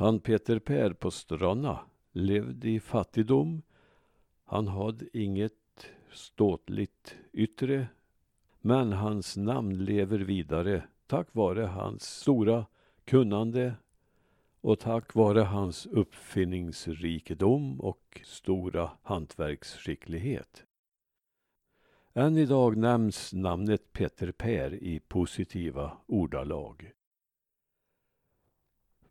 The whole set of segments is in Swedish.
Han Peter Per på Strana levde i fattigdom. Han hade inget ståtligt yttre. Men hans namn lever vidare tack vare hans stora kunnande och tack vare hans uppfinningsrikedom och stora hantverksskicklighet. Än idag nämns namnet Peter Per i positiva ordalag.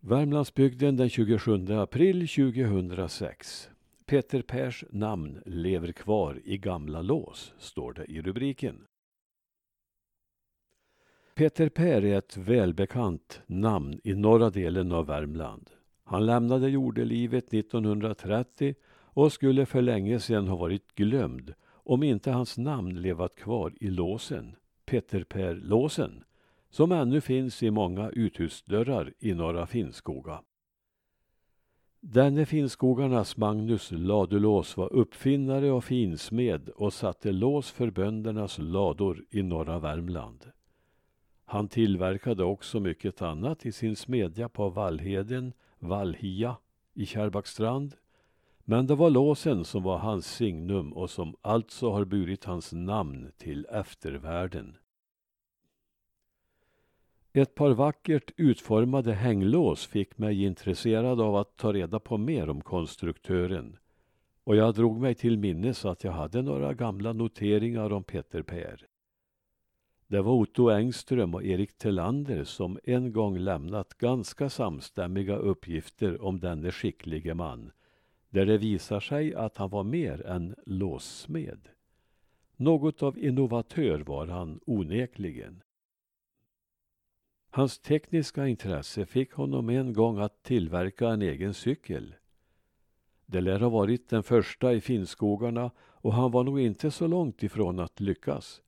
Värmlandsbygden den 27 april 2006. Peter Pers namn lever kvar i gamla lås, står det i rubriken. Peter Per är ett välbekant namn i norra delen av Värmland. Han lämnade jordelivet 1930 och skulle för länge sedan ha varit glömd om inte hans namn levat kvar i låsen, Peter Per-låsen, som ännu finns i många uthusdörrar i norra Finnskoga. Denne Finnskogarnas Magnus Ladulås var uppfinnare och finsmed och satte lås för böndernas lador i norra Värmland. Han tillverkade också mycket annat i sin smedja på Vallheden, Vallhia i Kärrbackstrand. Men det var låsen som var hans signum och som alltså har burit hans namn till eftervärlden. Ett par vackert utformade hänglås fick mig intresserad av att ta reda på mer om konstruktören. Och jag drog mig till minnes att jag hade några gamla noteringar om Peter Per. Det var Otto Engström och Erik Tellander som en gång lämnat ganska samstämmiga uppgifter om denne skicklige man, där det visar sig att han var mer än låssmed. Något av innovatör var han onekligen. Hans tekniska intresse fick honom en gång att tillverka en egen cykel. Det lär ha varit den första i Finnskogarna och han var nog inte så långt ifrån att lyckas.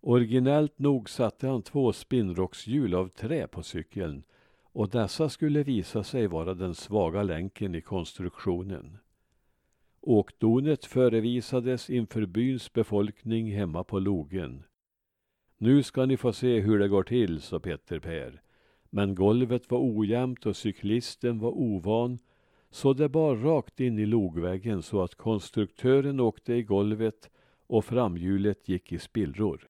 Originellt nog satte han två spinnrockshjul av trä på cykeln och dessa skulle visa sig vara den svaga länken i konstruktionen. Åkdonet förevisades inför byns befolkning hemma på logen. Nu ska ni få se hur det går till, sa Petter Per. Men golvet var ojämnt och cyklisten var ovan så det bar rakt in i logväggen så att konstruktören åkte i golvet och framhjulet gick i spillror.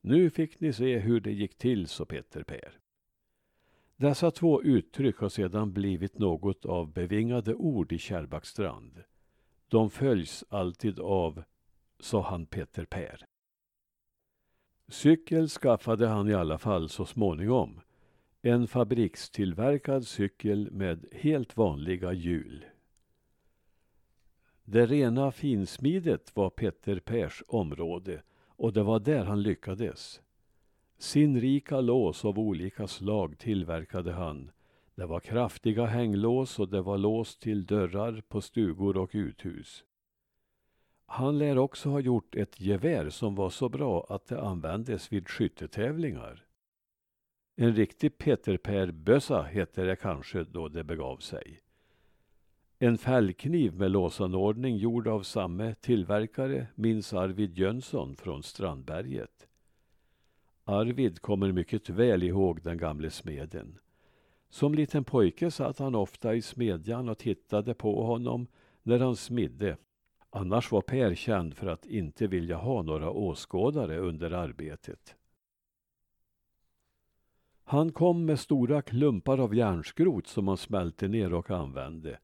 Nu fick ni se hur det gick till, sa Peter Per. Dessa två uttryck har sedan blivit något av bevingade ord i Kärrbackstrand. De följs alltid av, sa han Peter Per. Cykel skaffade han i alla fall så småningom. En fabrikstillverkad cykel med helt vanliga hjul. Det rena finsmidet var Petter Pers område och det var där han lyckades. Sinnrika lås av olika slag tillverkade han. Det var kraftiga hänglås och det var lås till dörrar på stugor och uthus. Han lär också ha gjort ett gevär som var så bra att det användes vid skyttetävlingar. En riktig Peter Per-bössa hette det kanske då det begav sig. En fällkniv med låsanordning gjord av samme tillverkare minns Arvid Jönsson från Strandberget. Arvid kommer mycket väl ihåg den gamle smeden. Som liten pojke satt han ofta i smedjan och tittade på honom när han smidde. Annars var Per känd för att inte vilja ha några åskådare under arbetet. Han kom med stora klumpar av järnskrot som han smälte ner och använde.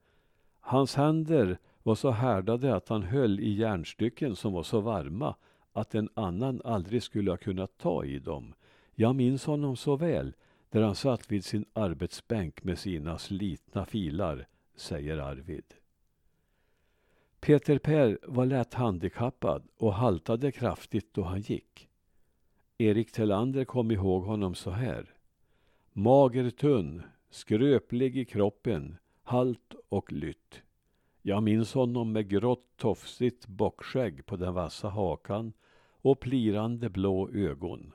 Hans händer var så härdade att han höll i järnstycken som var så varma att en annan aldrig skulle ha kunnat ta i dem. Jag minns honom så väl, där han satt vid sin arbetsbänk med sina slitna filar, säger Arvid. Peter Per var lätt handikappad och haltade kraftigt då han gick. Erik Tellander kom ihåg honom så här. Mager tunn, skröplig i kroppen, halt och lytt. Jag minns honom med grått tofsigt bockskägg på den vassa hakan och plirande blå ögon.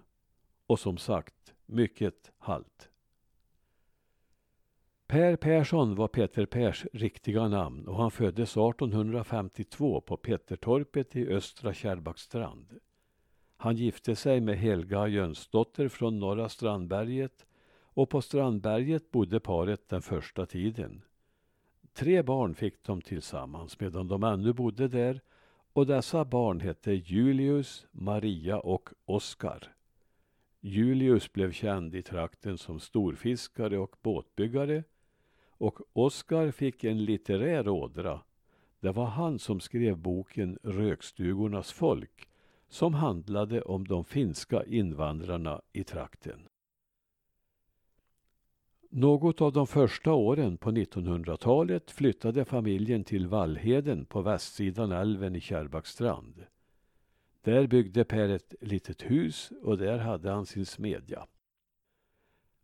Och som sagt, mycket halt. Per Persson var Peter Pers riktiga namn och han föddes 1852 på Pettertorpet i östra Kärrbackstrand. Han gifte sig med Helga Jönsdotter från Norra Strandberget och på Strandberget bodde paret den första tiden. Tre barn fick de tillsammans medan de ännu bodde där och dessa barn hette Julius, Maria och Oskar. Julius blev känd i trakten som storfiskare och båtbyggare och Oskar fick en litterär ådra. Det var han som skrev boken Rökstugornas folk som handlade om de finska invandrarna i trakten. Något av de första åren på 1900-talet flyttade familjen till Vallheden på västsidan älven i Kärrbackstrand. Där byggde Per ett litet hus och där hade han sin smedja.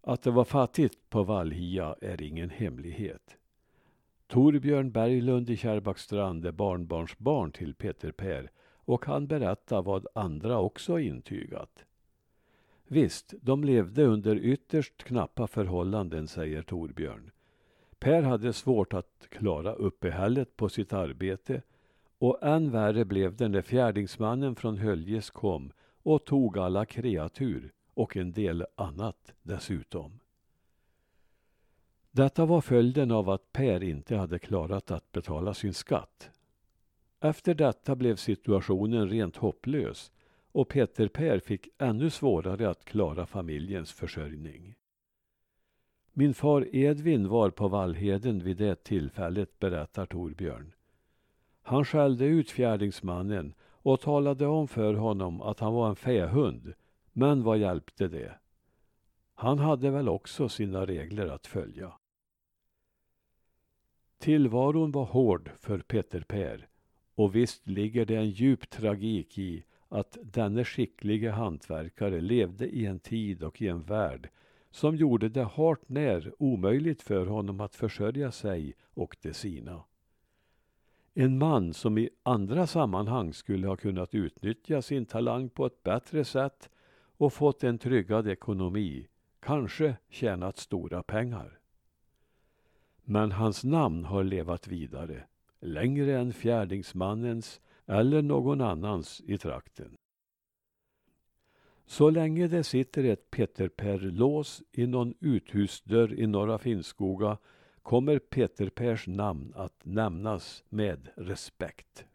Att det var fattigt på Vallhia är ingen hemlighet. Torbjörn Berglund i Kärrbackstrand är barnbarnsbarn till Peter Per och han berättar vad andra också intygat. Visst, de levde under ytterst knappa förhållanden, säger Torbjörn. Per hade svårt att klara uppehället på sitt arbete och än värre blev det när fjärdingsmannen från Höljes kom och tog alla kreatur och en del annat dessutom. Detta var följden av att Per inte hade klarat att betala sin skatt. Efter detta blev situationen rent hopplös och Peter Per fick ännu svårare att klara familjens försörjning. Min far Edvin var på Vallheden vid det tillfället, berättar Torbjörn. Han skällde ut fjärdingsmannen och talade om för honom att han var en fähund, men vad hjälpte det? Han hade väl också sina regler att följa. Tillvaron var hård för Peter Per och visst ligger det en djup tragik i att denne skicklige hantverkare levde i en tid och i en värld som gjorde det hart när omöjligt för honom att försörja sig och de sina. En man som i andra sammanhang skulle ha kunnat utnyttja sin talang på ett bättre sätt och fått en tryggad ekonomi, kanske tjänat stora pengar. Men hans namn har levat vidare, längre än fjärdingsmannens eller någon annans i trakten. Så länge det sitter ett Peter Per-lås i någon uthusdörr i Norra Finnskoga kommer Peter Pers namn att nämnas med respekt.